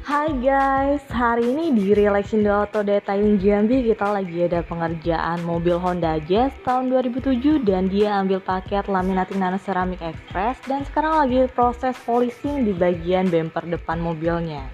Hai guys, hari ini di Relaxing Auto Detailing Jambi kita lagi ada pengerjaan mobil Honda Jazz tahun 2007 dan dia ambil paket laminating nano ceramic express dan sekarang lagi proses polishing di bagian bumper depan mobilnya.